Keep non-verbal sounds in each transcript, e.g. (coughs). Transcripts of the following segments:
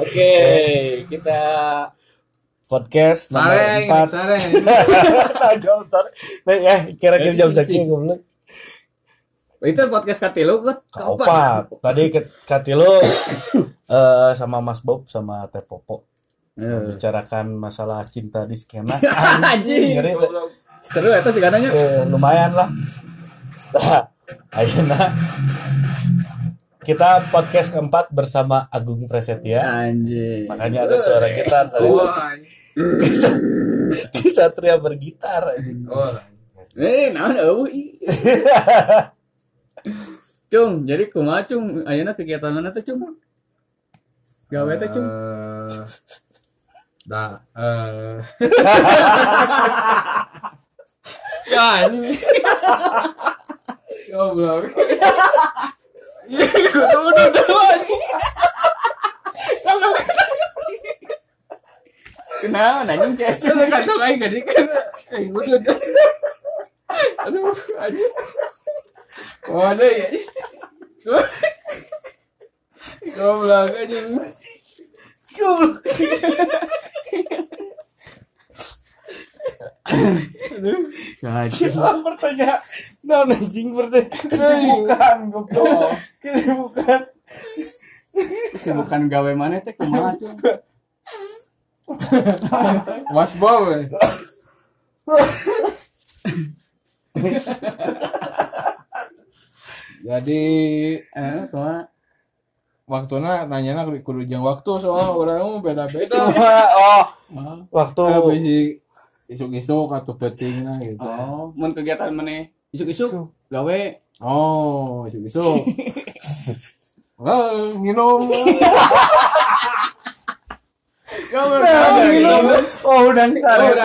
Oke, kita podcast nomor Sareng, empat. sareng. (laughs) Nah, jam sore. Nah, eh, kira-kira jam segini goblok. Itu podcast Katilu kan Kaopat. Tadi Katilo (coughs) eh, sama Mas Bob sama Teh Popo membicarakan masalah cinta di skena. (laughs) Anjing. Seru eta sih katanya. Eh, lumayan lah. (laughs) Ayeuna kita podcast keempat bersama Agung Prasetya. Anjing. Makanya ada suara gitar tadi. Wah. Satria bergitar. Oh. Eh, naon eueuh. (laughs) Cung, jadi kumaha cung? Ayeuna kegiatan mana teh cung? Gawe teh cung. Eh, Dah, eh. (laughs) ya ini. (laughs) Goblok. Gue lagi. Kalau Kenapa anjing sih? saya kata lagi kan kan, eh udah udah. Aduh. Oh, ya. Goblok anjing. pertanyaan nah anjing pertanyaan kesibukan goblok kesibukan Kesibukan gawe mana teh kumaha cung? Mas eh. Jadi Eh, kumaha? waktunya nanya kudu kudu jeung waktu soal orang mah beda-beda. oh waktu Ah, bisi isuk-isuk atau pentingnya gitu. Oh, mun kegiatan mana? Isuk-isuk gawe Oh, isuk-isuk. (laughs) Oh, minum. oh udah sare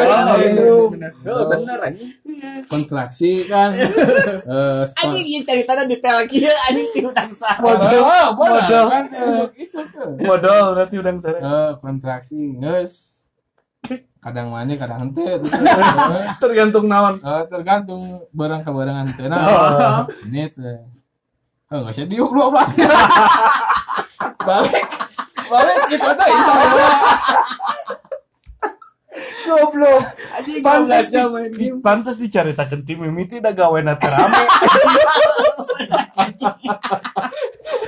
Oh, Oh, anjing. kontraksi kan. (laughs) Eh, Anjing ieu caritana detail lagi anjing ti udang sah. Modal. Modal. modal berarti udah sare kontraksi geus. Kadang mana kadang henteu. (laughs) tergantung naon Eh, tergantung barang ke barang henteu Oh. nah. Menit. eh. Eh, enggak sih diuk 12. (laughs) Balik. Balik kita dah insyaallah. goblok pantas jam di, game. pantas tim mimiti da gawe na teu rame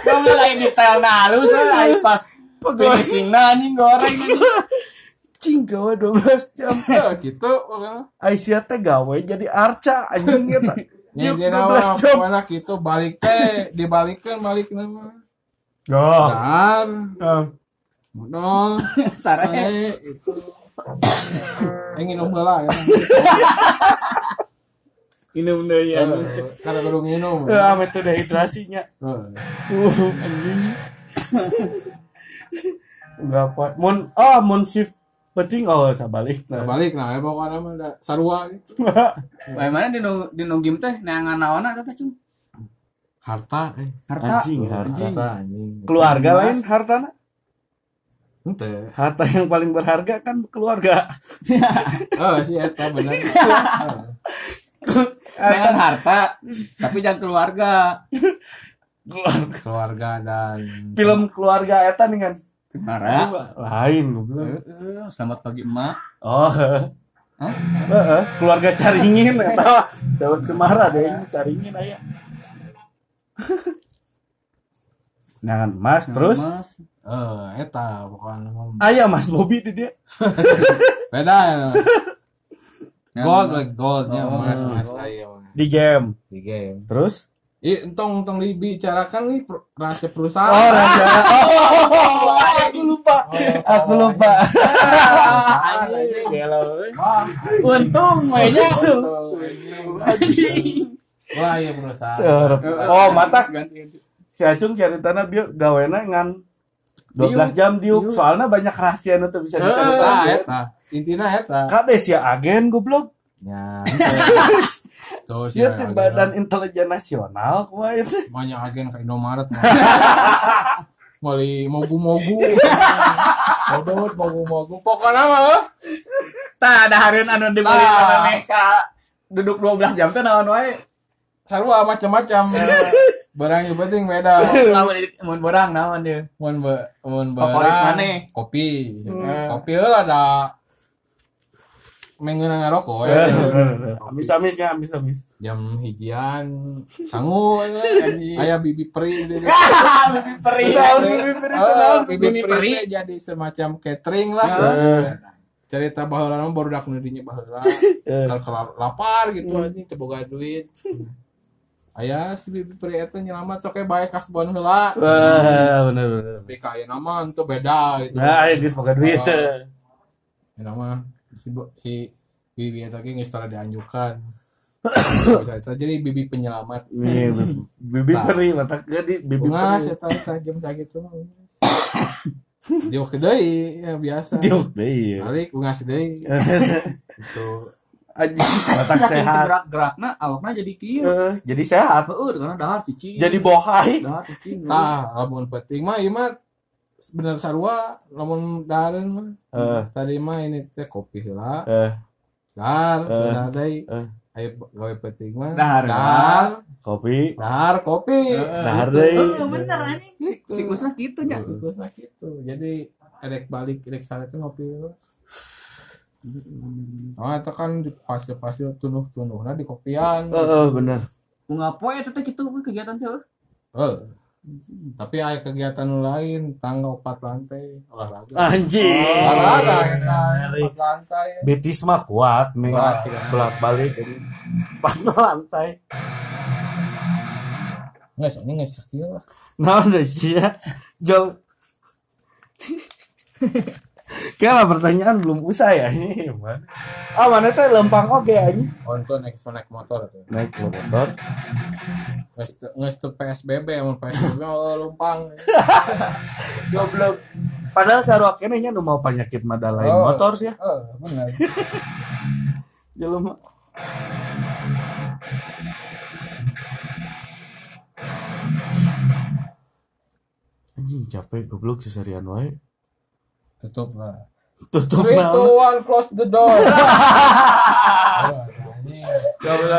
Gawe lain detail na halus lain pas finishing na anjing goreng (laughs) anjing. cing gawe 12 jam (laughs) Ya, gitu. Aisyah teh gawe jadi arca anjing eta Ya, (laughs) Yuk, dia 12 nama jam. pokoknya gitu balik teh dibalikkan balik nama. oh Dar, oh. modal, Sare. eh, itu. Ingin heula ya. Minum deui. Eh, Karena kudu minum. Ya, metode hidrasinya Eh, tuh anjing (laughs) enggak apa mun ah mun shift penting oh sabalik nah. Balik nah ya pokoknya mah da sarua gitu. (laughs) Bae mana di nu di nu game teh neangan naonna eta teh cung? Harta eh. Harta. Anjing, harta. Anjing. Harta anjing. keluarga lain hartana Henteu. harta yang paling berharga kan keluarga (laughs) Oh, si eta bener. Eh, (laughs) Dengan harta, tapi jangan keluarga. keluarga Keluarga dan film keluarga eta nih kan Marah. lain goblok Selamat pagi emak. oh Hah? Heeh, keluarga caringin eta Dawet cemara deh caringin aya (laughs) Nah, Mas, terus Mas. eh eta pokoknya mah. aya Mas Bobi di dia. (laughs) Beda ya. (laughs) Gold like goldnya Oh, gold. aya mah. di game. di game. Terus? Ih, entong entong dibicarakan nih rahasia Oh, perusahaan. raja. (laughs) Oh, aku lupa. Aku (laughs) lupa. Untung mainnya. Wah, iya perusahaan. Oh, mata Ganti, ganti. si Acung ceritana bieu gawena ngan 12 jam diuk soalnya banyak rahasia nu teu bisa diceritakeun. eta. Intina eta. Kades ya agen goblok. Ya. Tuh, Sia teh badan intelijen nasional kumaha teh. banyak agen ke Indomaret. Mali mogu-mogu. Modot mogu-mogu. Pokoknya mah Tah ada hareun anu dibeli Tah. mana ka duduk 12 jam teh naon wae. sarua macam-macam. barang yang penting beda lamun mun borang naon dia mun mun Favorit barang maneh? kopi kopi lah ada mengenang ngarokok ya. Amis-amisnya, amis-amis. jam hijian sangu ayah bibi peri (laughs) bibi peri. Bibi peri naon? bibi Bibi peri peri. jadi semacam catering lah. Cerita baheula mah baru dak dinya baheula (laughs) kalau kalau lapar gitu anjing teu boga duit. Aya si bibi peri eta nyelamat sok bae kasbon heula. Wah, bener bener. tapi ka ayeuna mah teu beda gitu. Nah, ini semoga duit. Ayeuna mah si si bibi eta ge geus tara dianjurkan jadi bibi penyelamat Nih, bibi peri mata di bibi bunga peri. eta eta jam sakitu mah (coughs) dia oke deui ya biasa Diuk deh. iya. balik bunga deui itu Anjing, (coughs) mata sehat. gerak gerakna awakna jadi kieu Eh, jadi sehat. heuh karena dahar cicing Jadi bohai. dahar cicing tah lamun penting mah ieu mah bener sarua lamun dahareun mah Eh, tadi mah ini teh kopi heula eh, dahar Eh. sudah deui eh. aya gawe penting mah Dahar. dahar Kopi. dahar kopi Dahar deui. Heuh, bener anjing Sik- siklusna kitu nya siklusnya gitu jadi erek balik erek sana tuh ngopi Oh, itu kan di pasir-pasir tunuh-tunuh nah di kopian. Heeh, bener. bunga poe eta teh kitu kegiatan teh Eh. Tapi ada kegiatan lain, tangga empat lantai, olahraga. Anjing. Olahraga kita empat lantai. Betis mah kuat, nih. Kuat, sih. Belak balik. Pas lantai. Nggak, ini nggak skill lah. Nah, udah sia. Jol. Kayaknya pertanyaan belum usah ya ini gimana? Ah mana teh lempang oke aja. Oh, itu naik naik motor tuh. Naik motor. Nggak itu PSBB, emang PSBB oh, lumpang. (laughs) Goblok. Padahal sarua kene nya nu mau penyakit mada lain Oh. motor sih ya. Oh, benar. (laughs) Jelema. Anjing capek goblok seserian wae. Tutup lah. Tutup Three, naon. two, one, close the door. (laughs) Oh. Goblok.